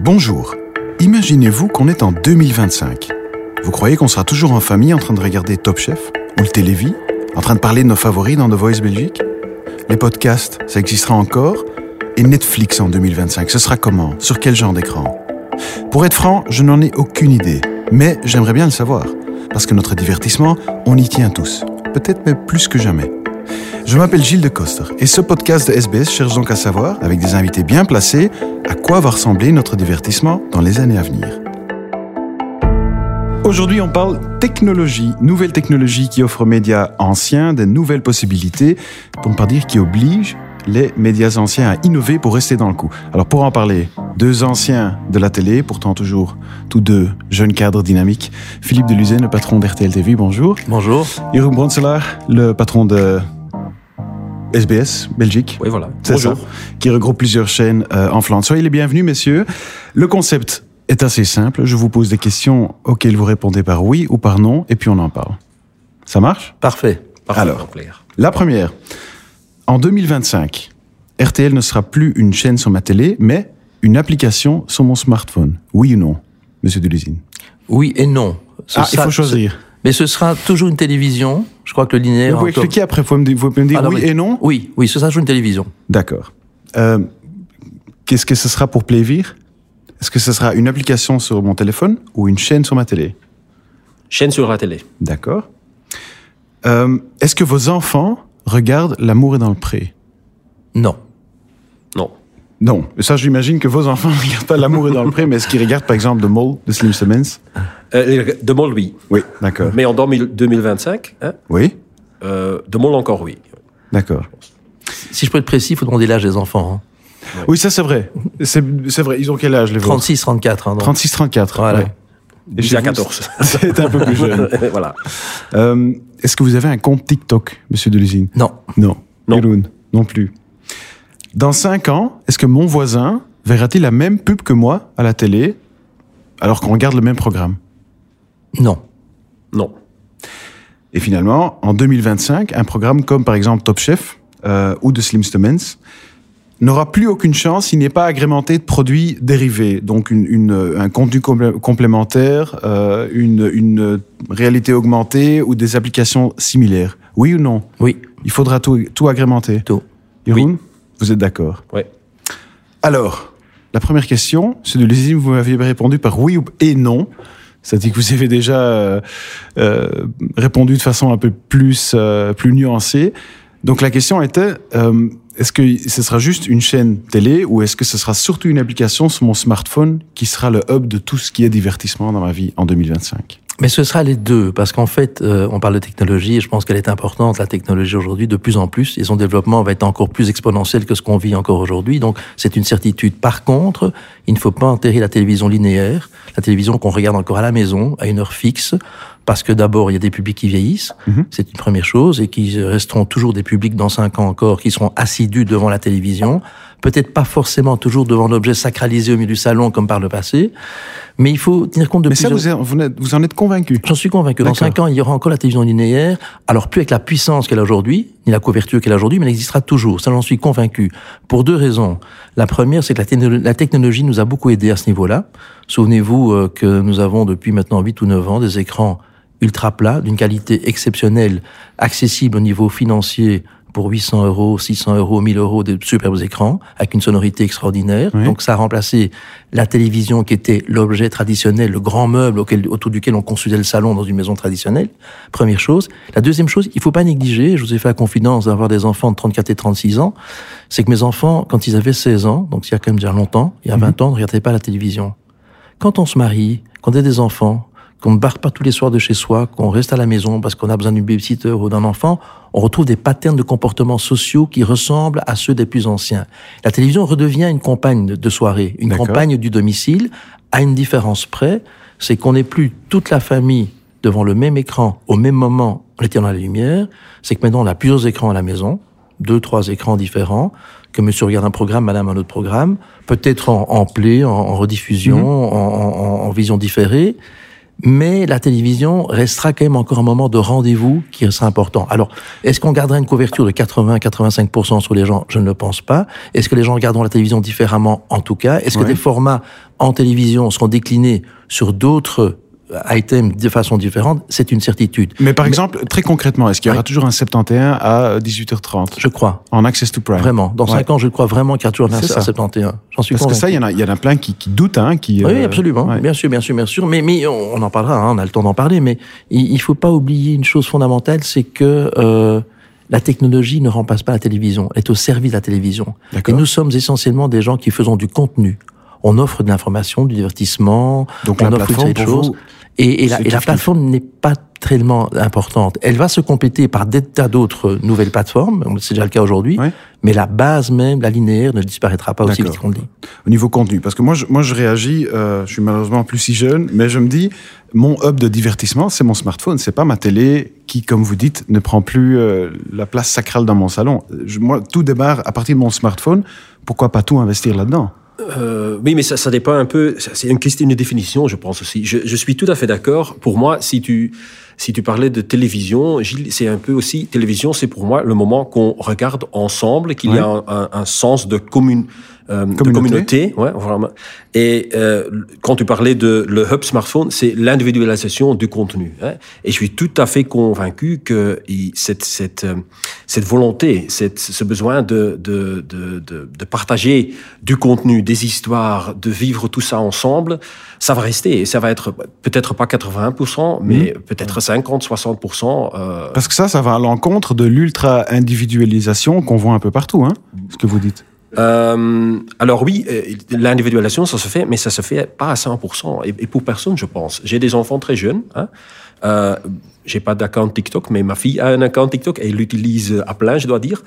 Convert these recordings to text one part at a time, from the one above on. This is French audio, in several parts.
Bonjour. Imaginez-vous qu'on est en 2025. Vous croyez qu'on sera toujours en famille en train de regarder Top Chef ou le Télévis, en train de parler de nos favoris dans The Voice Belgique? Les podcasts, ça existera encore? Et Netflix en 2025, ce sera comment? Sur quel genre d'écran? Pour être franc, je n'en ai aucune idée, mais j'aimerais bien le savoir, parce que notre divertissement, on y tient tous, peut-être même plus que jamais. Je m'appelle Gilles de Coster et ce podcast de SBS cherche donc à savoir, avec des invités bien placés, à quoi va ressembler notre divertissement dans les années à venir. Aujourd'hui, on parle technologie, nouvelles technologies qui offrent aux médias anciens des nouvelles possibilités, pour ne pas dire qui obligent les médias anciens à innover pour rester dans le coup. Alors pour en parler, deux anciens de la télé, pourtant toujours tous deux jeunes cadres dynamiques. Philippe Deluzen, le patron d'RTL TV, bonjour. Bonjour. Jeroen Bronselaar, le patron de SBS, Belgique. Oui, voilà. C'est ça, qui regroupe plusieurs chaînes euh, en Flandre. Soyez les bienvenus, messieurs. Le concept est assez simple. Je vous pose des questions auxquelles vous répondez par oui ou par non, et puis on en parle. Ça marche? Parfait. Parfait. Alors, la première. En 2025, RTL ne sera plus une chaîne sur ma télé, mais une application sur mon smartphone. Oui ou non, monsieur Delusine? Oui et non. Ce Ah, il faut choisir. Mais ce sera toujours une télévision. Je crois que le linéaire. Vous pouvez expliquer après, vous pouvez me dire, pouvez me dire Alors, oui et non? Oui, oui, ce sera toujours une télévision. D'accord. Euh, Qu'est-ce que ce sera pour Playvir? Est-ce que ce sera une application sur mon téléphone ou une chaîne sur ma télé? Chaîne sur la télé. D'accord. Euh, Est-ce que vos enfants regardent L'amour est dans le pré? Non. Non. Non. Ça, j'imagine que vos enfants ne regardent pas L'amour est dans le pré, mais est-ce qu'ils regardent par exemple The Mole de Slim Simmons? Euh, de Mol, oui. Oui, d'accord. Mais en 2000 2025, hein, Oui, euh, de Mol encore, oui. d'accord. Si je peux être précis, il faut demander l'âge des enfants. hein. Oui, ça c'est vrai. C'est vrai. Ils ont quel âge les vôtres? 36, 34. Hein, donc. 36, 34. Voilà. ouais. Et vous, 14. C'est un peu plus jeune. voilà. Euh, Est-ce que vous avez un compte TikTok, monsieur Delusine? Non. Non. Non. Non plus. Dans cinq ans, est-ce que mon voisin verra-t-il la même pub que moi à la télé alors qu'on regarde le même programme? Non. Non. Et finalement, en 2025, un programme comme par exemple Top Chef euh, ou de Slim Stomens n'aura plus aucune chance s'il n'est pas agrémenté de produits dérivés, donc une, une- un contenu complé- complémentaire, euh, une, une réalité augmentée ou des applications similaires. Oui ou non? Oui. Il faudra tout, tout agrémenter. Tout. Jeroen, vous êtes d'accord? Oui. Alors, la première question, c'est de l'usine, vous m'aviez répondu par oui ou- et non. C'est-à-dire que vous avez déjà euh, euh, répondu de façon un peu plus, euh, plus nuancée. Donc la question était, euh, est-ce que ce sera juste une chaîne télé ou est-ce que ce sera surtout une application sur mon smartphone qui sera le hub de tout ce qui est divertissement dans ma vie en 2025 Mais ce sera les deux, parce qu'en fait, euh, on parle de technologie et je pense qu'elle est importante, la technologie aujourd'hui, de plus en plus, et son développement va être encore plus exponentiel que ce qu'on vit encore aujourd'hui. Donc, c'est une certitude. Par contre, il ne faut pas enterrer la télévision linéaire, la télévision qu'on regarde encore à la maison, à une heure fixe, parce que d'abord, il y a des publics qui vieillissent, Mhm. c'est une première chose, et qui resteront toujours des publics dans cinq ans encore, qui seront assidus devant la télévision, peut-être pas forcément toujours devant l'objet sacralisé au milieu du salon comme par le passé, mais il faut tenir compte de Mais ça, plusieurs- vous, vous, êtes- vous en êtes convaincu J'en suis convaincu. Dans cinq ans, il y aura encore la télévision linéaire. Alors, plus avec la puissance qu'elle a aujourd'hui, ni la couverture qu'elle a aujourd'hui, mais elle existera toujours. Ça, j'en suis convaincu. Pour deux raisons. La première, c'est que la, techno- la technologie nous a beaucoup aidé à ce niveau-là. Souvenez-vous euh, que nous avons depuis maintenant 8 ou 9 ans des écrans ultra plats, d'une qualité exceptionnelle, accessible au niveau financier pour 800 euros, 600 euros, 1000 euros, de superbes écrans, avec une sonorité extraordinaire. Oui. Donc ça a remplacé la télévision qui était l'objet traditionnel, le grand meuble auquel, autour duquel on construisait le salon dans une maison traditionnelle. Première chose. La deuxième chose, il faut pas négliger, je vous ai fait la confidence d'avoir des enfants de 34 et 36 ans, c'est que mes enfants, quand ils avaient 16 ans, donc il y a quand même déjà longtemps, il y a 20 ans, ne regardaient pas la télévision. Quand on se marie, quand on a des enfants, qu'on ne barre pas tous les soirs de chez soi, qu'on reste à la maison parce qu'on a besoin d'une babysitter ou d'un enfant, on retrouve des patterns de comportements sociaux qui ressemblent à ceux des plus anciens. La télévision redevient une compagne de- soirée, une compagne du domicile, à une différence près, c'est qu'on n'est plus toute la famille devant le même écran au même moment en dans la lumière, c'est que maintenant on a plusieurs écrans à la maison, deux, trois écrans différents, que monsieur regarde un programme, madame un autre programme, peut-être en, en play, en, en rediffusion, en- en- en vision différée, mais la télévision restera quand même encore un moment de rendez-vous qui sera important. Alors, est-ce qu'on gardera une couverture de 80-85% sur les gens? Je ne le pense pas. Est-ce que les gens regarderont la télévision différemment? En tout cas, est-ce que des formats en télévision seront déclinés sur d'autres items de façon différente C'est une certitude. Mais par exemple, très concrètement, est-ce qu'il y aura Oui. toujours un 71 à 18h30 Je crois. en Access to Prime Vraiment. Dans Ouais. cinq ans, je crois vraiment qu'il y a toujours un C'est ça. 71. J'en suis Parce que convaincu. ça, il y en a, il y en a plein qui, qui doutent, hein, qui. Oui, euh, absolument. ouais. Bien sûr, bien sûr, bien sûr. Mais, mais on on en parlera, hein, on a le temps d'en parler. Mais il ne faut pas oublier une chose fondamentale, c'est que euh, la technologie ne remplace pas la télévision, elle est au service de la télévision. Et nous sommes essentiellement des gens qui faisons du contenu. On offre de l'information, du divertissement, Donc on la offre plateforme, pour choses. vous, Et, et la, et plateforme n'est pas tellement importante. Elle va se compléter par des tas d'autres nouvelles plateformes, c'est déjà le cas aujourd'hui, Ouais. mais la base même, la linéaire, ne disparaîtra pas aussi vite qu'on le dit. au niveau contenu. Parce que moi, je, moi, je réagis, euh, je suis malheureusement plus si jeune, mais je me dis, mon hub de divertissement, c'est mon smartphone. C'est pas ma télé qui, comme vous dites, ne prend plus euh, la place sacrale dans mon salon. Je- moi, tout démarre à partir de mon smartphone. Pourquoi pas tout investir là-dedans? Euh, oui, mais ça, ça dépend un peu. C'est une question de définition, je pense aussi. Je, je suis tout à fait d'accord. Pour moi, si tu si tu parlais de télévision, Gilles, c'est un peu aussi télévision. C'est pour moi le moment qu'on regarde ensemble, qu'il y a un, un- un sens de commune. Euh, de Communauté. communauté, ouais, vraiment. Et euh, quand tu parlais de le hub smartphone, c'est l'individualisation du contenu. hein. Et je suis tout à fait convaincu que cette cette euh, cette volonté, cette, ce besoin de, de, de, de, partager du contenu, des histoires, de vivre tout ça ensemble, ça va rester. Et ça va être peut-être pas 80%, mais peut-être 50, 60%. Euh, Parce que ça, ça va à l'encontre de l'ultra-individualisation qu'on voit un peu partout, hein, ce que vous dites. Euh, alors oui, euh, l'individualisation, ça se fait, mais ça se fait pas à 100%. Et, pour personne, je pense. J'ai des enfants très jeunes. Hein. Euh, j'ai pas d'account TikTok, mais ma fille a un account TikTok et elle l'utilise à plein, je dois dire.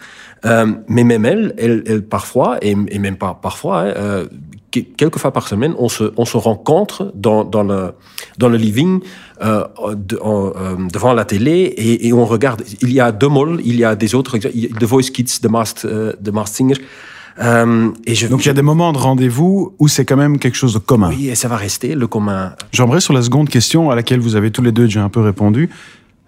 Euh, mais même elle, elle, parfois, et, même pas parfois, hein, que- quelques fois par semaine, on se, on se rencontre dans, le, dans le living, devant la télé, et, on regarde. Il y a deux molles, il y a des autres, The Voice Kids, The Masked, euh, The Masked Singer. Euh, et je, Donc il y a des moments de rendez-vous où c'est quand même quelque chose de commun. oui, et ça va rester le commun. J'aimerais sur la seconde question à laquelle vous avez tous les deux déjà un peu répondu.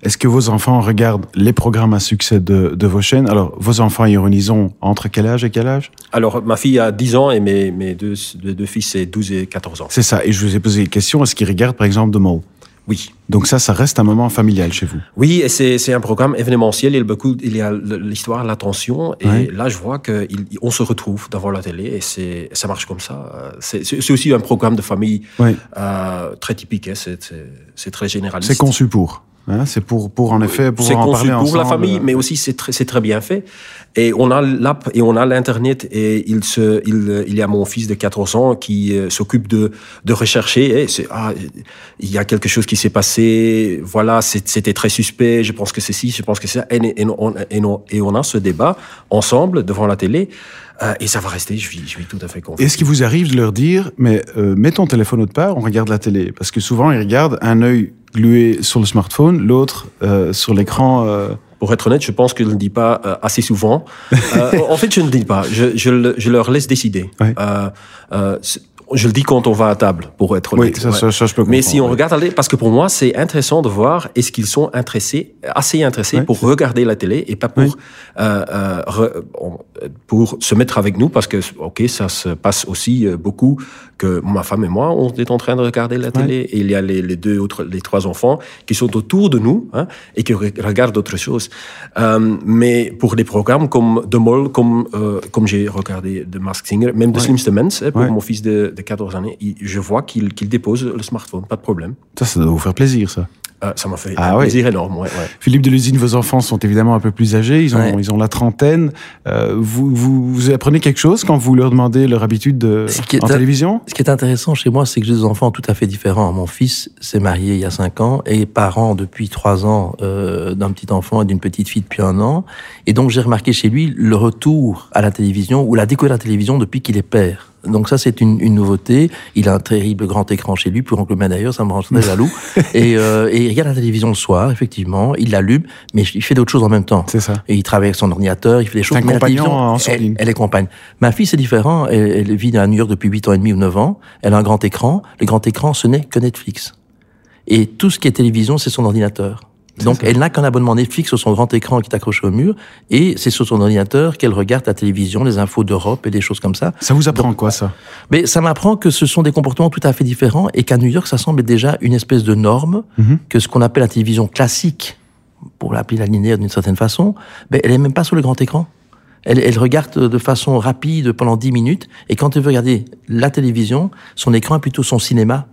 Est-ce que vos enfants regardent les programmes à succès de, de vos chaînes? Alors, vos enfants, ironisons, entre quel âge et quel âge? Alors, ma fille a 10 ans et mes, mes deux, deux, deux fils, c'est 12 et 14 ans. C'est ça. Et je vous ai posé une question. Est-ce qu'ils regardent, par exemple, The Mole? Oui. Donc ça, ça reste un moment familial chez vous. Oui, et c'est c'est un programme événementiel. Il y a beaucoup, il y a l'histoire, l'attention, et Ouais. là je vois que il- on se retrouve devant la télé et c'est ça marche comme ça. C'est aussi un programme de famille euh, très typique. hein. C'est très généraliste. C'est conçu pour. Hein c'est pour, pour, en effet, pouvoir en parler pour la famille, mais aussi c'est très, c'est très bien fait. Et on a l'app et on a l'internet et il se, il, il y a mon fils de 14 ans qui euh, s'occupe de, de rechercher. Et c'est, ah, il y a quelque chose qui s'est passé. Voilà, c'était très suspect. Je pense que c'est ci, je pense que c'est ça. Et, et on, et, on, et on a ce débat ensemble devant la télé. Euh, et ça va rester. Je suis, je suis tout à fait confiant. Est-ce qu'il vous arrive de leur dire, mais euh, mets ton téléphone autre part, on regarde la télé Parce que souvent, ils regardent un œil glué sur le smartphone, l'autre euh, sur l'écran. euh, Pour être honnête, je pense que je ne le dis pas euh, assez souvent. Euh, en fait, je ne le dis pas. Je, je, le- je leur laisse décider. Ouais. Euh, euh, je le dis quand on va à table, pour être Oui, honnête. ça, Ouais. ça, ça, je peux Mais si on ouais. regarde parce que pour moi, c'est intéressant de voir est-ce qu'ils sont intéressés, assez intéressés pour regarder la télé et pas pour Oui. euh, euh, re- pour se mettre avec nous, parce que ok, ça se passe aussi beaucoup que ma femme et moi, on est en train de regarder la télé et il y a les, les deux autres, les trois enfants qui sont autour de nous hein, et qui re- regardent autre chose. Euh, mais pour des programmes comme The Mole, comme euh, comme j'ai regardé The Masked Singer, même The Ouais. Slimste Mens, hein, pour Ouais. mon fils de, de 14 années, je vois qu'il qu'il dépose le smartphone, pas de problème. Ça, ça doit vous faire plaisir, ça. Euh, ça m'a fait Ah un ouais. plaisir énorme. Ouais, ouais. Philippe de l'usine, vos enfants sont évidemment un peu plus âgés, ils ont, Ouais. ils ont la trentaine. Euh, vous, vous, vous apprenez quelque chose quand vous leur demandez leur habitude de, Ce qui est en télévision? Ce qui est intéressant chez moi, c'est que j'ai des enfants tout à fait différents. Mon fils s'est marié il y a cinq ans et est parent depuis trois ans euh, d'un petit enfant et d'une petite fille depuis un an. Et donc j'ai remarqué chez lui le retour à la télévision ou la découverte de la télévision depuis qu'il est père. Donc ça c'est une, une nouveauté. Il a un terrible grand écran chez lui, plus grand que le mien d'ailleurs, ça me rend très jaloux. et, euh, et il regarde la télévision le soir, effectivement, il l'allume, mais il fait d'autres choses en même temps. C'est ça. Et il travaille avec son ordinateur, il fait des choses. un mais compagnon en elle, elle est compagne. Ma fille, c'est différent. Elle, elle vit à New York depuis 8 ans et demi ou 9 ans. Elle a un grand écran. Le grand écran, ce n'est que Netflix. Et tout ce qui est télévision, c'est son ordinateur. Donc, elle n'a qu'un abonnement Netflix sur son grand écran qui est accroché au mur, et c'est sur son ordinateur qu'elle regarde la télévision, les infos d'Europe et des choses comme ça. Ça vous apprend quoi, ça? Mais ça m'apprend que ce sont des comportements tout à fait différents, et qu'à New York, ça semble déjà une espèce de norme, Mhm. que ce qu'on appelle la télévision classique, pour l'appeler la linéaire d'une certaine façon, ben, elle est même pas sur le grand écran. Elle, elle regarde de façon rapide pendant 10 minutes, et quand elle veut regarder la télévision, son écran est plutôt son cinéma.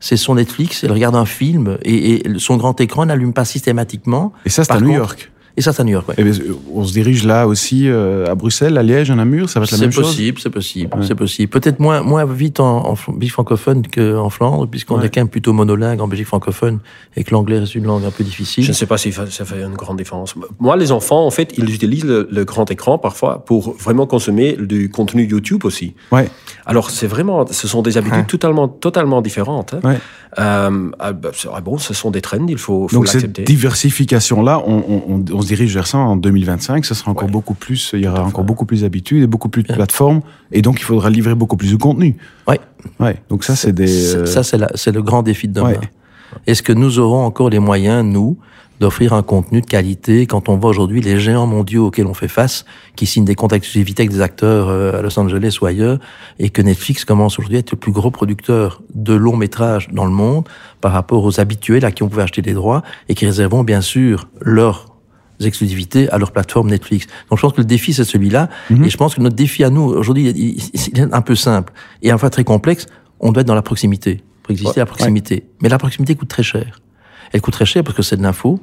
C'est son Netflix, elle regarde un film, et, et son grand écran n'allume pas systématiquement. Et ça, c'est à New York. Et ça, c'est à New York, ouais. Eh bien, on se dirige là aussi euh, à Bruxelles, à Liège, à Namur, ça va être la C'est même chose possible, c'est possible, Ouais. c'est possible. Peut-être moins, moins vite en, en francophone qu'en Flandre, puisqu'on Ouais. est quand même plutôt monolingue en Belgique francophone et que l'anglais reste une langue un peu difficile. Je ne sais pas si ça fait une grande différence. Moi, les enfants, en fait, ils utilisent le, le grand écran parfois pour vraiment consommer du contenu YouTube aussi. Ouais. Alors, c'est vraiment, ce sont des habitudes totalement, totalement différentes. hein. Ouais. Euh, ah, bah, c'est- ah bon, ce sont des trends, il faut, faut Donc cette diversification-là, on, on- on- on se dirige vers ça en 2025. Ça sera encore Ouais. beaucoup plus, il y aura encore beaucoup plus d'habitudes et beaucoup plus de plateformes. Et donc, il faudra livrer beaucoup plus de contenu. Ouais. Ouais. Donc ça, c'est des. Ça, euh, ça, c'est le grand défi de demain. Ouais. Est-ce que nous aurons encore les moyens, nous, d'offrir un contenu de qualité quand on voit aujourd'hui les géants mondiaux auxquels on fait face, qui signent des contrats d'exclusivité avec des acteurs euh, à Los Angeles ou ailleurs, et que Netflix commence aujourd'hui à être le plus gros producteur de longs métrages dans le monde par rapport aux habituels à qui on pouvait acheter des droits et qui réservons bien sûr leurs exclusivités à leur plateforme Netflix. Donc je pense que le défi c'est celui-là, Mhm. et je pense que notre défi à nous aujourd'hui, il, est un peu simple et fois très complexe. On doit être dans la proximité, pour exister Ouais. à la proximité. Mais la proximité coûte très cher. Elle coûte très cher parce que c'est de l'info,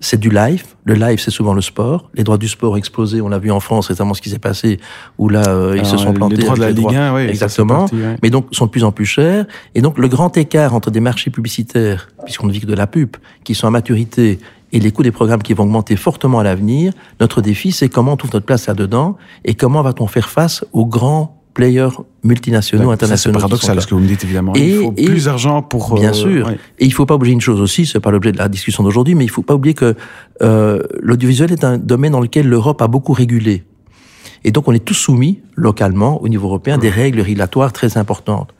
c'est du live. Le live, c'est souvent le sport. Les droits du sport ont explosé. On l'a vu en France récemment ce qui s'est passé, où là, euh, ils se sont plantés. Les droits de la Ligue droits. 1, oui. Exactement. parti, ouais. Mais donc, sont de plus en plus chers. Et donc, le grand écart entre des marchés publicitaires, puisqu'on ne vit que de la pub, qui sont à maturité, et les coûts des programmes qui vont augmenter fortement à l'avenir, notre défi, c'est comment on trouve notre place là-dedans, et comment va-t-on faire face aux grands players multinationaux, C'est internationaux. sont paradoxal ce que vous me dites évidemment. Et- il faut et- plus d'argent pour. Bien euh, sûr. ouais. Et il faut pas oublier une chose aussi, c'est pas l'objet de la discussion d'aujourd'hui, mais il faut pas oublier que euh, l'audiovisuel est un domaine dans lequel l'Europe a beaucoup régulé. Et donc on est tous soumis localement au niveau européen à des règles régulatoires très importantes.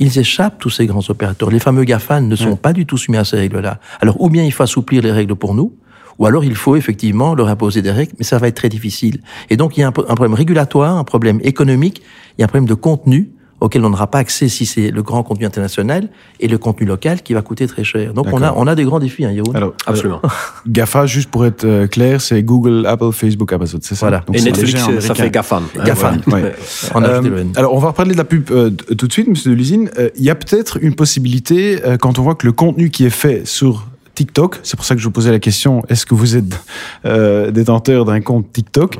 Ils échappent, tous ces grands opérateurs. Les fameux GAFAN ne sont pas du tout soumis à ces règles-là. Alors, ou bien il faut assouplir les règles pour nous, ou alors il faut effectivement leur imposer des règles, mais ça va être très difficile. Et donc, il y a un, pro- un problème régulatoire, un problème économique, il y a un problème de contenu auquel on n'aura pas accès si c'est le grand contenu international et le contenu local qui va coûter très cher. Donc, on a, on a des grands défis, hein, Yaoun. Alors, Absolument. euh, GAFA, juste pour être euh, clair, c'est Google, Apple, Facebook, Amazon, c'est ça? Voilà. Donc, Et Netflix, géants ça fait GAFAN. hein, GAFAN. Ouais. On a Euh, alors, on va reparler de la pub euh, tout de suite, Monsieur Delusine. Euh, Il y a peut-être une possibilité, euh, quand on voit que le contenu qui est fait sur TikTok, c'est pour ça que je vous posais la question, est-ce que vous êtes euh, détenteur d'un compte TikTok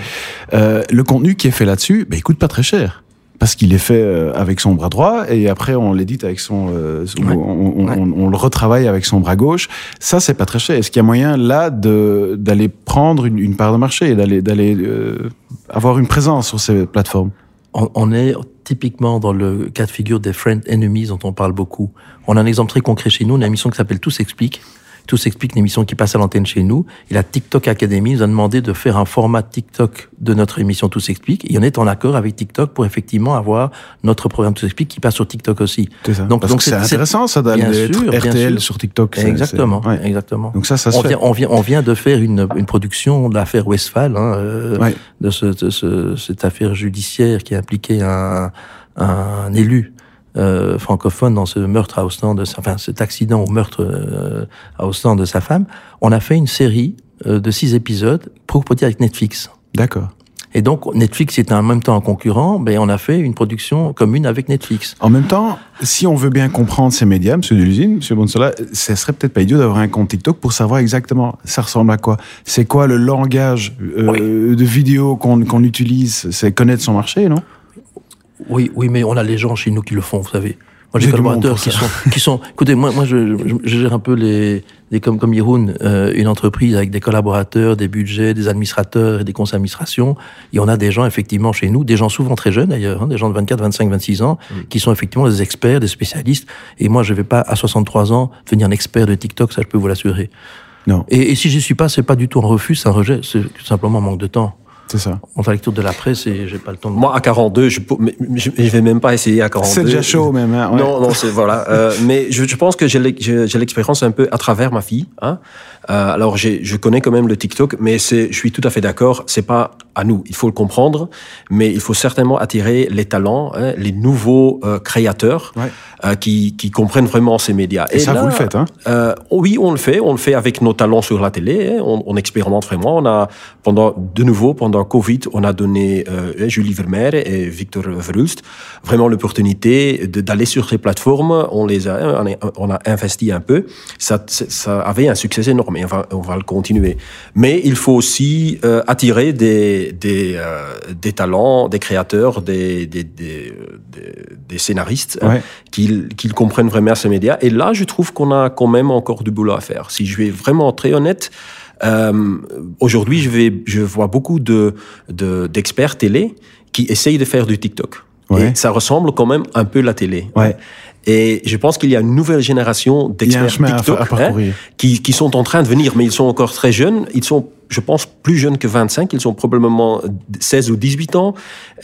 Euh, Le contenu qui est fait là-dessus, ben, il coûte pas très cher. Parce qu'il est fait euh, avec son bras droit et après on l'édite avec son, euh, Ouais. on, on- Ouais. on- on le retravaille avec son bras gauche. Ça c'est pas très cher. Est-ce qu'il y a moyen là de d'aller prendre une, une part de marché et d'aller d'aller euh, avoir une présence sur ces plateformes? On, on est typiquement dans le cas de figure des friend enemies dont on parle beaucoup. On a un exemple très concret chez nous, une émission qui s'appelle Tout s'explique. Tout s'explique, une émission qui passe à l'antenne chez nous. Et la TikTok Academy nous a demandé de faire un format TikTok de notre émission Tout s'explique. Et on est en accord avec TikTok pour effectivement avoir notre programme Tout s'explique qui passe sur TikTok aussi. Ça. Donc- Parce donc que c'est intéressant ça d'aller Bien être sûr, bien RTL sur TikTok. Exactement, ouais. exactement. Donc ça, ça se On fait. vient, on, vient, on vient de faire une, une production de l'affaire Westphal, hein, euh, Ouais. de, ce, de ce- cette affaire judiciaire qui a impliqué un, un élu euh, francophone dans ce meurtre à Ostende, de sa- enfin cet accident au meurtre euh, à Ostende de sa femme. On a fait une série euh, de six épisodes pour produire avec Netflix. D'accord. Et donc Netflix est en même temps un concurrent, mais on a fait une production commune avec Netflix. En même temps, si on veut bien comprendre ces médias, Monsieur Delusine, Monsieur Bonsola, ce serait peut-être pas idiot d'avoir un compte TikTok pour savoir exactement ça ressemble à quoi. C'est quoi le langage euh, de vidéo qu'on qu'on utilise? C'est connaître son marché, non? Oui, oui, mais on a les gens chez nous qui le font, vous savez. Moi, j'ai collaborateurs qui sont, qui sont. Écoutez, moi, moi, je, je, je gère un peu les, les comme comme Yeroun, euh, une entreprise avec des collaborateurs, des budgets, des administrateurs et des conseils d'administration. Et on a des gens effectivement chez nous, des gens souvent très jeunes d'ailleurs, hein, des gens de 24, 25, 26 ans, qui sont effectivement des experts, des spécialistes. Et moi, je vais pas à 63 ans devenir un expert de TikTok, ça je peux vous l'assurer. Non. Et, et si j'y suis pas, c'est pas du tout un refus, c'est un rejet, c'est simplement un manque de temps. C'est ça. Entre la lecture de la presse et j'ai pas le temps de... Moi, à 42, je, je, je vais même pas essayer à 42. C'est déjà chaud même. Hein, ouais. Non, non, c'est voilà. Euh, mais je, je pense que j'ai l'ex- j'ai j'ai l'expérience un peu à travers ma fille. Hein. Euh, alors, je connais quand même le TikTok, mais c'est, je suis tout à fait d'accord. C'est pas à nous. Il faut le comprendre, mais il faut certainement attirer les talents, hein, les nouveaux euh, créateurs Ouais. euh, qui, qui comprennent vraiment ces médias. Et, ça, là, vous le faites, hein euh, oui, on le fait. On le fait avec nos talents sur la télé. hein. On, on expérimente vraiment. On a pendant de nouveau pendant Covid, on a donné euh, Julie Vermeer et Victor Verhulst vraiment l'opportunité d'aller sur ces plateformes. On les a, on a, on a investi un peu. Ça, ça avait un succès énorme et on va, on va le continuer. Mais il faut aussi euh, attirer des des, euh, des talents, des créateurs, des des, des, scénaristes hein, qu'ils comprennent vraiment ces médias. Et là, je trouve qu'on a quand même encore du boulot à faire. Si je vais vraiment très honnête, euh, aujourd'hui, je vais, je vois beaucoup de de- d'experts télé qui essayent de faire du TikTok. Ouais. Et ça ressemble quand même un peu à la télé. Ouais. Et je pense qu'il y a une nouvelle génération d'experts TikTok hein, qui, qui sont en train de venir, mais ils sont encore très jeunes. Ils sont, je pense, plus jeunes que 25. Ils sont probablement 16 ou 18 ans.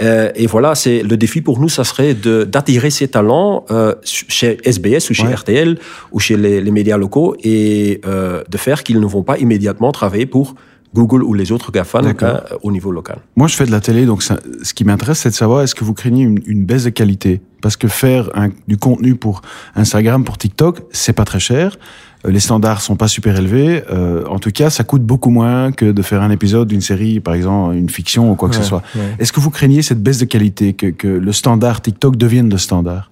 Euh, et voilà, c'est le défi pour nous, ça serait d'attirer ces talents euh, chez SBS ou chez Ouais. RTL ou chez les, les médias locaux et euh, de faire qu'ils ne vont pas immédiatement travailler pour Google ou les autres GAFAN D'accord. hein, au niveau local. Moi, je fais de la télé, donc ça- ce qui m'intéresse, c'est de savoir est-ce que vous craignez une, une baisse de qualité? Parce que faire un- du contenu pour Instagram, pour TikTok, c'est pas très cher. Euh, Les standards sont pas super élevés. Euh, en tout cas, ça coûte beaucoup moins que de faire un épisode d'une série, par exemple, une fiction ou quoi que ce soit. ouais. Est-ce que vous craignez cette baisse de qualité, que, que le standard TikTok devienne le standard?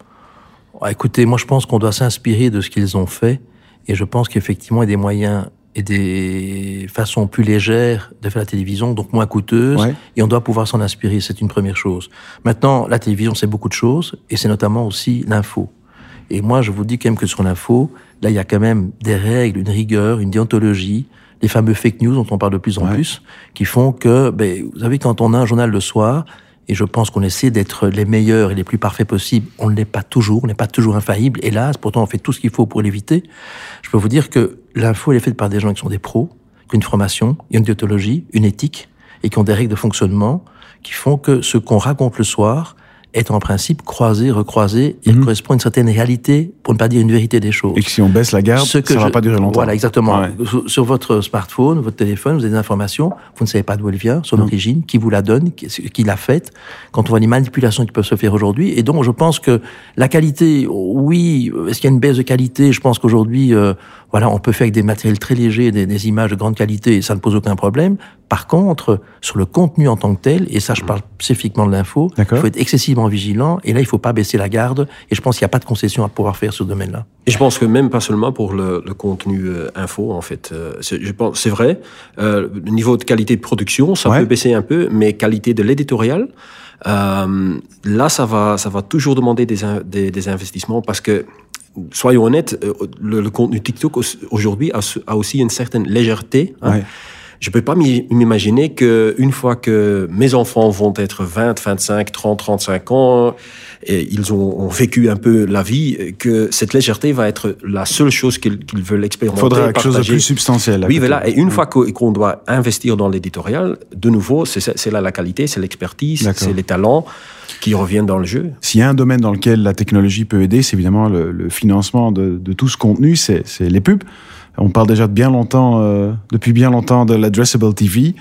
Écoutez, moi je pense qu'on doit s'inspirer de ce qu'ils ont fait et je pense qu'effectivement il y a des moyens et des façons plus légères de faire la télévision, donc moins coûteuses, Ouais. et on doit pouvoir s'en inspirer, c'est une première chose. Maintenant, la télévision c'est beaucoup de choses et c'est notamment aussi l'info. Et moi je vous dis quand même que sur l'info, là il y a quand même des règles, une rigueur, une déontologie, les fameux fake news dont on parle de plus en Ouais. plus, qui font que, ben, vous savez, quand on a un journal le soir, et je pense qu'on essaie d'être les meilleurs et les plus parfaits possibles. On ne l'est pas toujours, on n'est pas toujours infaillible, hélas. Pourtant, on fait tout ce qu'il faut pour l'éviter. Je peux vous dire que l'info, elle est faite par des gens qui sont des pros, qui ont une formation, une déontologie, une éthique, et qui ont des règles de fonctionnement qui font que ce qu'on raconte le soir est en principe croisé, recroisé, et Mhm. correspond à une certaine réalité, pour ne pas dire une vérité des choses. Et que si on baisse la garde, Ce que ça va je- pas durer longtemps. Voilà, exactement. Ouais. Sur, sur votre smartphone, votre téléphone, vous avez des informations, vous ne savez pas d'où elle vient, son Non. origine, qui vous la donne, qui, qui l'a faite, quand on voit les manipulations qui peuvent se faire aujourd'hui. Et donc, je pense que la qualité, oui, est-ce qu'il y a une baisse de qualité? Je pense qu'aujourd'hui, euh, voilà, on peut faire avec des matériels très légers, des, des images de grande qualité, et ça ne pose aucun problème. Par contre, sur le contenu en tant que tel, et ça, je parle spécifiquement de l'info, il faut être excessivement vigilant, et là, il faut pas baisser la garde, et je pense qu'il n'y a pas de concession à pouvoir faire sur ce domaine-là. Et je pense que même pas seulement pour le, le contenu euh, info, en fait. Euh, c'est- je pense, c'est vrai. Euh, le niveau de qualité de production, ça Ouais. peut baisser un peu, mais qualité de l'éditorial, euh, là, ça va, ça va toujours demander des, in- des, des investissements parce que, soyons honnêtes, euh, le, contenu TikTok au- aujourd'hui a, aussi une certaine légèreté. hein. Je peux pas m'i- m'imaginer que une fois que mes enfants vont être 20, 25, 30, 35 ans, et ils ont, ont vécu un peu la vie, que cette légèreté va être la seule chose qu'ils veulent Il expérimenter. faudra quelque chose de plus substantiel. Oui, voilà. Et une fois qu'o- qu'on doit investir dans l'éditorial, de nouveau, c'est là la qualité, c'est l'expertise, c'est les talents qui reviennent dans le jeu. S'il y a un domaine dans lequel la technologie peut aider, c'est évidemment le, le financement de, de tout ce contenu, c'est les pubs. On parle déjà de bien longtemps, euh, depuis bien longtemps, de l'addressable TV.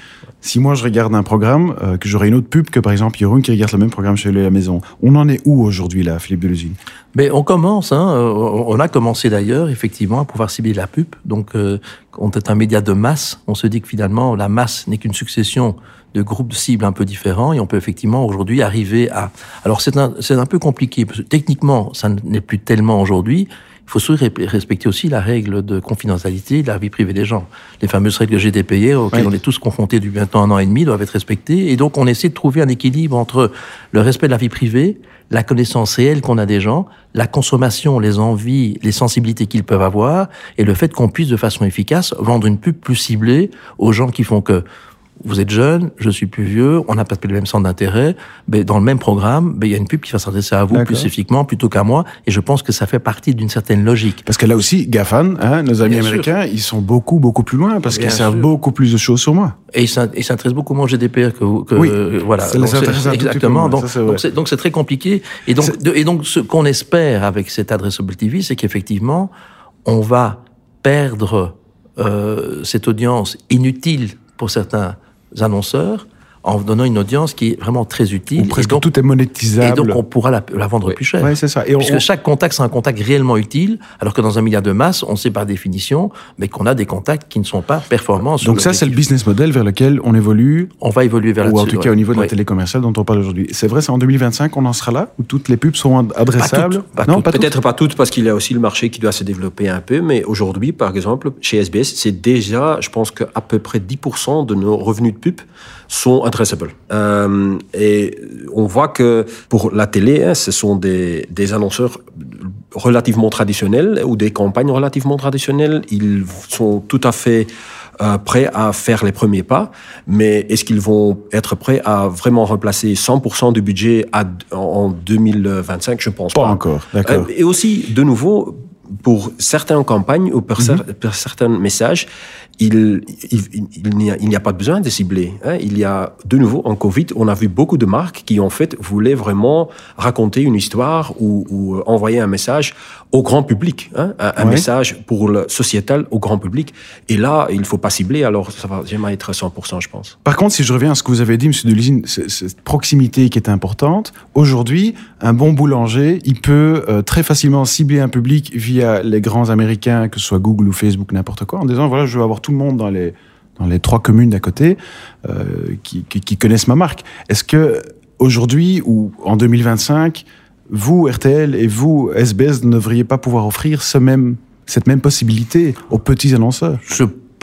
Si moi je regarde un programme, euh, que j'aurai une autre pub que par exemple Jeroen qui regarde le même programme chez lui à la maison, on en est où aujourd'hui là, Philippe Delusine Mais on commence, hein, euh, on a commencé d'ailleurs effectivement à pouvoir cibler la pub. Donc, euh, on est un média de masse. On se dit que finalement la masse n'est qu'une succession de groupes de cibles un peu différents et on peut effectivement aujourd'hui arriver à. Alors c'est un, un peu compliqué parce que techniquement ça n'est plus tellement aujourd'hui. Il faut respecter aussi la règle de confidentialité de la vie privée des gens. Les fameuses règles GDPR auxquelles Oui. on est tous confrontés depuis maintenant un an et demi doivent être respectées. Et donc on essaie de trouver un équilibre entre le respect de la vie privée, la connaissance réelle qu'on a des gens, la consommation, les envies, les sensibilités qu'ils peuvent avoir, et le fait qu'on puisse de façon efficace vendre une pub plus ciblée aux gens qui font que vous êtes jeune, je suis plus vieux, on n'a pas le même centre d'intérêt, mais dans le même programme, ben, il y a une pub qui va s'adresser à vous plus spécifiquement plutôt qu'à moi, et je pense que ça fait partie d'une certaine logique. Parce que là aussi, GAFAN, hein, nos amis américains, ils sont beaucoup, beaucoup plus loin, parce qu'ils savent beaucoup plus de choses sur moi. Et ils s'intéressent beaucoup moins au GDPR que vous. Que, oui, voilà. exactement. Donc, donc c'est très compliqué. Et donc, et donc ce qu'on espère avec cette Addressable TV, c'est qu'effectivement, on va perdre euh, cette audience inutile pour certains annonceurs en donnant une audience qui est vraiment très utile. Ou presque tout est monétisable. Et donc on pourra la, vendre plus cher. Oui, c'est ça. Et Puisque chaque contact, c'est un contact réellement utile, alors que dans un milliard de masse, on sait par définition, mais qu'on a des contacts qui ne sont pas performants. Donc ça, c'est le business model vers lequel on évolue. On va évoluer vers Ou en tout cas au niveau de la télé commerciale dont on parle aujourd'hui. C'est vrai, c'est en 2025 qu'on en sera là, où toutes les pubs seront adressables? Non, peut-être pas toutes, parce qu'il y a aussi le marché qui doit se développer un peu, mais aujourd'hui, par exemple, chez SBS, c'est déjà, je pense qu'à peu près 10% de nos revenus de pub sont adressables. Euh, et on voit que pour la télé, hein, ce sont des, des annonceurs relativement traditionnels ou des campagnes relativement traditionnelles. Ils sont tout à fait euh, prêts à faire les premiers pas, mais est-ce qu'ils vont être prêts à vraiment remplacer 100% du budget à, en 2025 Je pense pas. Pas encore, d'accord. Euh, et aussi, de nouveau, pour certaines campagnes ou pour, mhm. pour certains messages, il, il, il n'y a, pas besoin de cibler. Hein. Il y a, de nouveau, en Covid, on a vu beaucoup de marques qui, en fait, voulaient vraiment raconter une histoire ou, ou envoyer un message au grand public, hein, un, message pour le sociétal au grand public. Et là, il faut pas cibler, alors ça va jamais être 100%, je pense. Par contre, si je reviens à ce que vous avez dit, Monsieur Delisine, cette proximité qui est importante, aujourd'hui, un bon boulanger, il peut euh, très facilement cibler un public via les grands américains, que ce soit Google ou Facebook, n'importe quoi, en disant, voilà, je veux avoir tout le monde dans les, dans les trois communes d'à côté euh, qui, qui, connaissent ma marque. Est-ce que aujourd'hui ou en 2025, vous, RTL, et vous, SBS, ne devriez pas pouvoir offrir ce même, cette même possibilité aux petits annonceurs?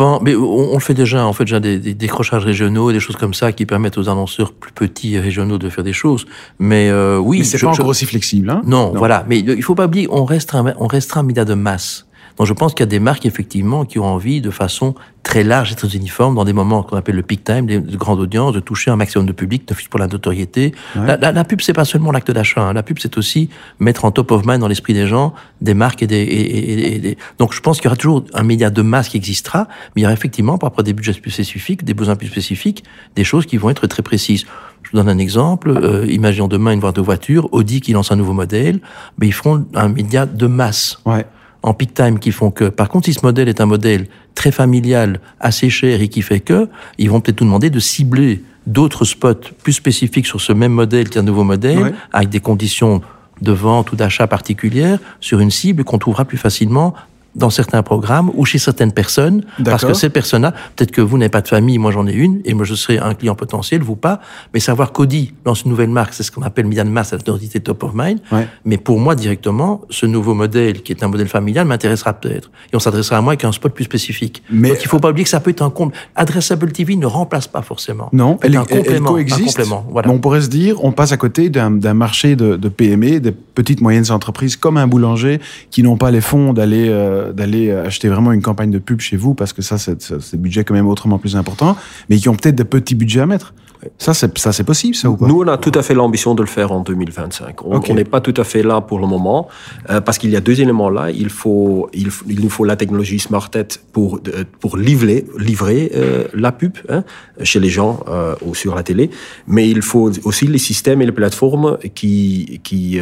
Pense, mais on, le fait déjà, en fait, déjà des, des, décrochages régionaux, des choses comme ça qui permettent aux annonceurs plus petits et régionaux de faire des choses. Mais euh, oui, c'est pas encore aussi flexible, hein? Non, voilà. Mais il faut pas oublier, on restreint, on restreint un média de masse. Donc je pense qu'il y a des marques effectivement qui ont envie de façon très large et très uniforme dans des moments qu'on appelle le peak time, de grande audience, de toucher un maximum de public, de pour la notoriété. La, la, la, pub c'est pas seulement l'acte d'achat, hein. la pub c'est aussi mettre en top of mind dans l'esprit des gens des marques et des, et, et, des... donc je pense qu'il y aura toujours un média de masse qui existera, mais il y aura effectivement par rapport à des budgets plus spécifiques, des besoins plus spécifiques, des choses qui vont être très précises. Je vous donne un exemple. Euh, imaginons demain une voie de voiture, Audi qui lance un nouveau modèle, mais ils feront un média de masse. Ouais en peak time qui font que, par contre, si ce modèle est un modèle très familial, assez cher et qui fait que, ils vont peut-être nous demander de cibler d'autres spots plus spécifiques sur ce même modèle qu'un nouveau modèle, avec des conditions de vente ou d'achat particulières sur une cible qu'on trouvera plus facilement dans certains programmes ou chez certaines personnes, parce que ces personnes-là, peut-être que vous n'avez pas de famille, moi j'en ai une, et moi je serai un client potentiel, vous pas, mais savoir qu'Audi lance une nouvelle marque, c'est ce qu'on appelle de masse, l'autorité top of mind, mais pour moi directement, ce nouveau modèle, qui est un modèle familial, m'intéressera peut-être, et on s'adressera à moi avec un spot plus spécifique. Mais Donc il faut pas oublier que ça peut être un compte. Adressable TV ne remplace pas forcément. Non, elle, un complément, elle coexiste. Un complément, voilà. on pourrait se dire, on passe à côté d'un marché de, de PME, des petites moyennes entreprises, comme un boulanger, qui n'ont pas les fonds d'aller... Euh, d'aller acheter vraiment une campagne de pub chez vous parce que ça, c'est le budget quand même autrement plus important, mais qui ont peut-être des petits budgets à mettre. Ça, c'est ça, c'est possible, ça ou pas? Nous, on a tout à fait l'ambition de le faire en 2025. On n'est pas tout à fait là pour le moment euh, parce qu'il y a deux éléments là. Il faut, il, il nous faut la technologie SmartEd pour pour livrer livrer euh, la pub hein, chez les gens euh, ou sur la télé, mais il faut aussi les systèmes et les plateformes qui qui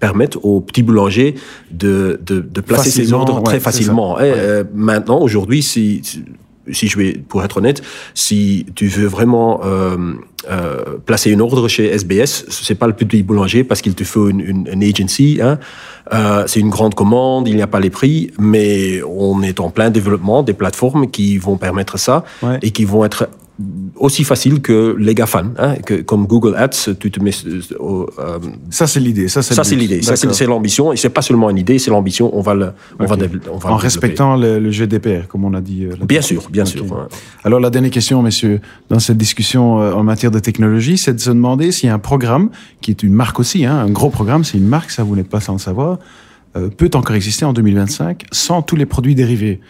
permettent aux petits boulangers de de, de placer ces ordres très facilement. Et, maintenant, aujourd'hui, si si je vais, pour être honnête, si tu veux vraiment euh, euh, placer une ordre chez SBS, c'est pas le petit boulanger parce qu'il te faut une, une, une agency. Hein. Euh, c'est une grande commande, il n'y a pas les prix, mais on est en plein développement des plateformes qui vont permettre ça ouais. et qui vont être aussi facile que les GAFAN, hein, que, comme Google Ads, tu te mets. Euh, ça c'est l'idée, ça c'est. l'idée, ça c'est l'ambition, et c'est pas seulement une idée, c'est l'ambition. On va le, on okay. va, on va en respectant le, le, GDPR, comme on a dit. Euh, bien sûr, bien okay. sûr. Ouais. Alors la dernière question, messieurs, dans cette discussion euh, en matière de technologie, c'est de se demander s'il y a un programme qui est une marque aussi, hein, un gros programme, c'est une marque, ça vous n'êtes pas sans le savoir, euh, peut encore exister en 2025 sans tous les produits dérivés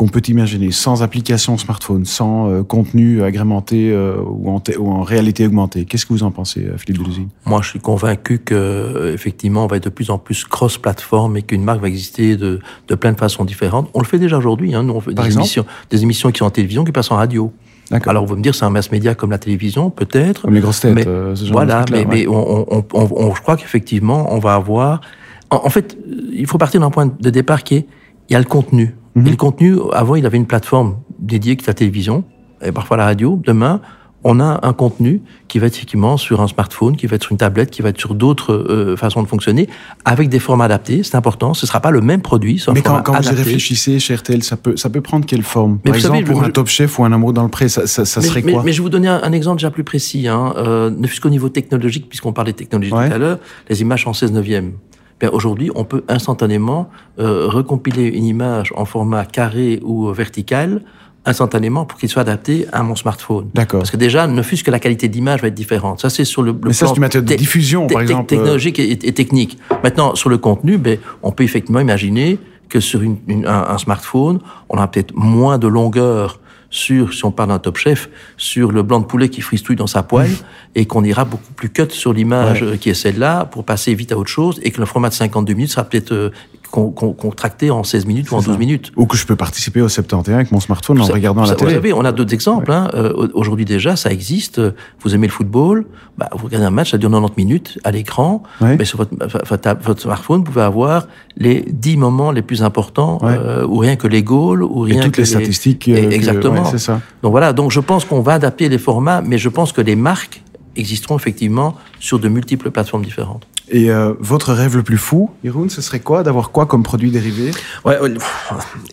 qu'on peut imaginer, sans application smartphone, sans euh, contenu agrémenté euh, ou, en ou, en réalité augmentée. Qu'est-ce que vous en pensez, euh, Philippe Delusine Moi, je suis convaincu que effectivement, on va être de plus en plus cross-platform et qu'une marque va exister de, de plein de façons différentes. On le fait déjà aujourd'hui. Hein. Nous, on fait Par des exemple émissions, des émissions qui sont en télévision, qui passent en radio. D'accord. Alors, vous me dire, c'est un mass média comme la télévision, peut-être. Comme les grosses têtes. Mais euh, ce genre voilà, de mais, ouais. mais on, on, on, on- je crois qu'effectivement, on va avoir. En, en fait, il faut partir d'un point de départ qui est il y a le contenu. Mhm. Et le contenu, avant, il avait une plateforme dédiée qui est la télévision et parfois la radio. Demain, on a un contenu qui va être effectivement sur un smartphone, qui va être sur une tablette, qui va être sur d'autres euh, façons de fonctionner, avec des formats adaptés. C'est important. Ce sera pas le même produit. Mais quand, quand vous y réfléchissez chez RTL, ça peut, ça peut prendre quelle forme? Mais Par vous savez, exemple, pour je- un Top Chef ou un Amour dans le Pré, ça, ça, ça mais, serait mais- quoi? mais je vais vous donner un, un exemple déjà plus précis, hein, euh, ne fût-ce qu'au niveau technologique, puisqu'on parlait de technologie Ouais. tout à l'heure, les images en 16 neuvième. Ben, Aujourd'hui, on peut instantanément euh, recompiler une image en format carré ou vertical instantanément pour qu'il soit adapté à mon smartphone. D'accord. Parce que déjà, ne fût-ce que la qualité d'image va être différente. Ça, c'est sur le, le Mais ça, plan c'est une méthode de diffusion, par exemple. euh. Technologique et, et technique. Maintenant, sur le contenu, ben, on peut effectivement imaginer que sur une, une- un, un smartphone, on a peut-être moins de longueur sur, si on parle d'un top chef, sur le blanc de poulet qui fristouille dans sa poêle, et qu'on ira beaucoup plus cut sur l'image Ouais. euh, qui est celle-là pour passer vite à autre chose, et que le format de 52 minutes sera peut-être euh, con- con- contracté en 16 minutes ou en C'est ça. 12 minutes. Ou que je peux participer au 71 avec mon smartphone en regardant la télé. Vous savez, on a d'autres exemples. Hein. Euh, au- Aujourd'hui déjà, ça existe. Vous aimez le football, bah, vous regardez un match, ça dure 90 minutes à l'écran. Ouais. Mais sur votre, votre, smartphone, vous pouvez avoir les 10 moments les plus importants, Ouais. euh, ou rien que les goals, ou Et rien toutes que les statistiques. euh, Et- que- exactement. c'est ça. Donc voilà, donc je pense qu'on va adapter les formats, mais je pense que les marques existeront effectivement sur de multiples plateformes différentes. Et euh, votre rêve le plus fou, Jeroen, ce serait quoi? D'avoir quoi comme produit dérivé? Ouais,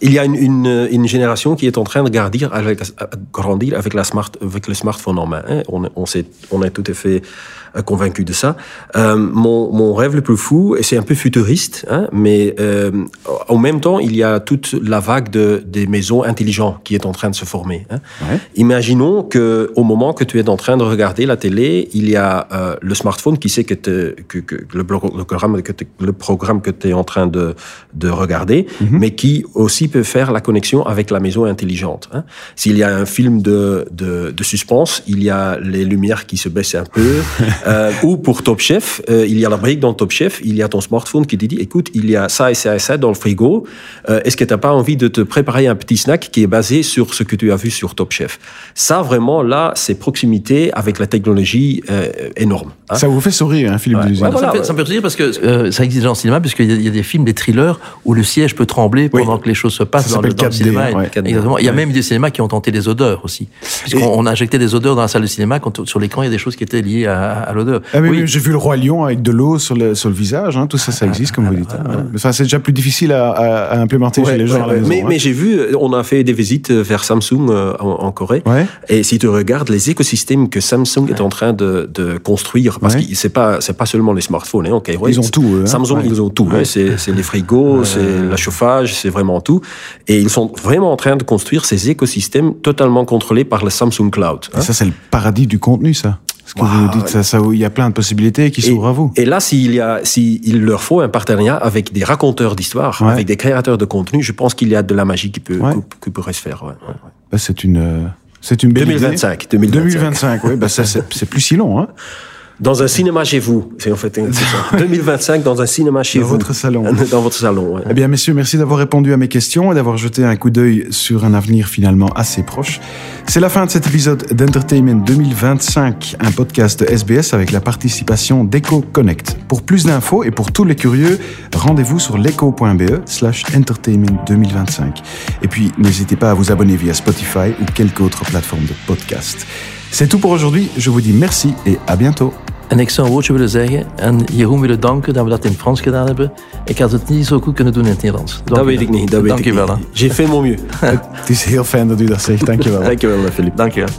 il y a une, une, une génération qui est en train de grandir avec, grandir avec, la smart, avec le smartphone en main. hein. On, on, sait, on est tout à fait euh, convaincu de ça. Euh, mon, mon rêve le plus fou, et c'est un peu futuriste, hein, mais euh, en même temps, il y a toute la vague de, des maisons intelligentes qui est en train de se former. Hein. Ouais. Imaginons que au moment que tu es en train de regarder la télé, il y a euh, le smartphone qui sait que, te- que, que le, programme que le programme que tu es en train de, de regarder, mais qui aussi peut faire la connexion avec la maison intelligente. hein. S'il y a un film de, de, de suspense, il y a les lumières qui se baissent un peu. euh, ou pour Top Chef, euh, il y a la brique dans Top Chef, il y a ton smartphone qui te dit, écoute, il y a ça et ça et ça dans le frigo. Euh, Est-ce que tu n'as pas envie de te préparer un petit snack qui est basé sur ce que tu as vu sur Top Chef? Ça, vraiment, là, c'est proximité avec la technologie énorme. hein. Ça vous fait sourire, hein, Philippe Ouais. Delusine Ouais, voilà, fait, ça me fait rire parce que euh, ça existe déjà en cinéma, puisqu'il y, y a des films, des thrillers, où le siège peut trembler Oui. pendant que les choses se passent Ça dans le, dans le 4D, cinéma. ouais. Exactement. Il y a même des cinémas qui ont tenté les odeurs aussi. Puisqu'on on a injecté des odeurs dans la salle de cinéma, quand sur l'écran, il y a des choses qui étaient liées à, à l'odeur. Ah, Oui. J'ai vu le roi lion avec de l'eau sur le, sur le visage, hein, tout ça, ça existe, comme vous dites. hein. Mais ça, c'est déjà plus difficile à, à- à implémenter chez les gens ouais, mais, hein. mais j'ai vu, euh, on a fait des visites vers Samsung euh, en, en Corée. Et si tu regardes les écosystèmes que Samsung est en train de, de construire, parce que c'est pas pas seulement les smartphones, hein, Ils ont tout, eux, hein. Samsung, Ouais. ils ont tout. hein. c'est les frigos, c'est le chauffage, c'est vraiment tout. Et ils sont vraiment en train de construire ces écosystèmes totalement contrôlés par le Samsung Cloud. Et ça, c'est le paradis du contenu, ça. Ce que vous nous dites, ça, ça, il y a plein de possibilités qui s'ouvrent à vous. Et là, s'il y a, s'il leur faut un partenariat avec des raconteurs d'histoire, Ouais. avec des créateurs de contenu, je pense qu'il y a de la magie qui peut, Ouais. pourrait se faire. ouais. Bah, c'est une, euh, c'est une belle 2025, idée. 2025. 2025, oui, bah, ça, c'est c'est plus si long, hein. Dans un cinéma chez vous, c'est en fait ça. 2025 dans un cinéma chez Dans vous. votre salon. Dans votre salon, ouais. Eh bien, messieurs, merci d'avoir répondu à mes questions et d'avoir jeté un coup d'œil sur un avenir finalement assez proche. C'est la fin de cet épisode d'Entertainment 2025, un podcast de SBS avec la participation d'Eco Connect. Pour plus d'infos et pour tous les curieux, rendez-vous sur leco.be slash entertainment 2025. Et puis, n'hésitez pas à vous abonner via Spotify ou quelque autre plateforme de podcast. C'est tout pour aujourd'hui. Je vous dis merci et à bientôt. En ik zou een woordje willen zeggen en Jeroen willen danken dat we dat in het Frans gedaan hebben. Ik had het niet zo goed kunnen doen in het Nederlands. Dank Dat weet wel. ik niet. Dat weet Dank ik je wel. J'ai fait mon mieux. Het is heel fijn dat u dat zegt. Dankjewel. Dankjewel, Philippe. Dank je wel.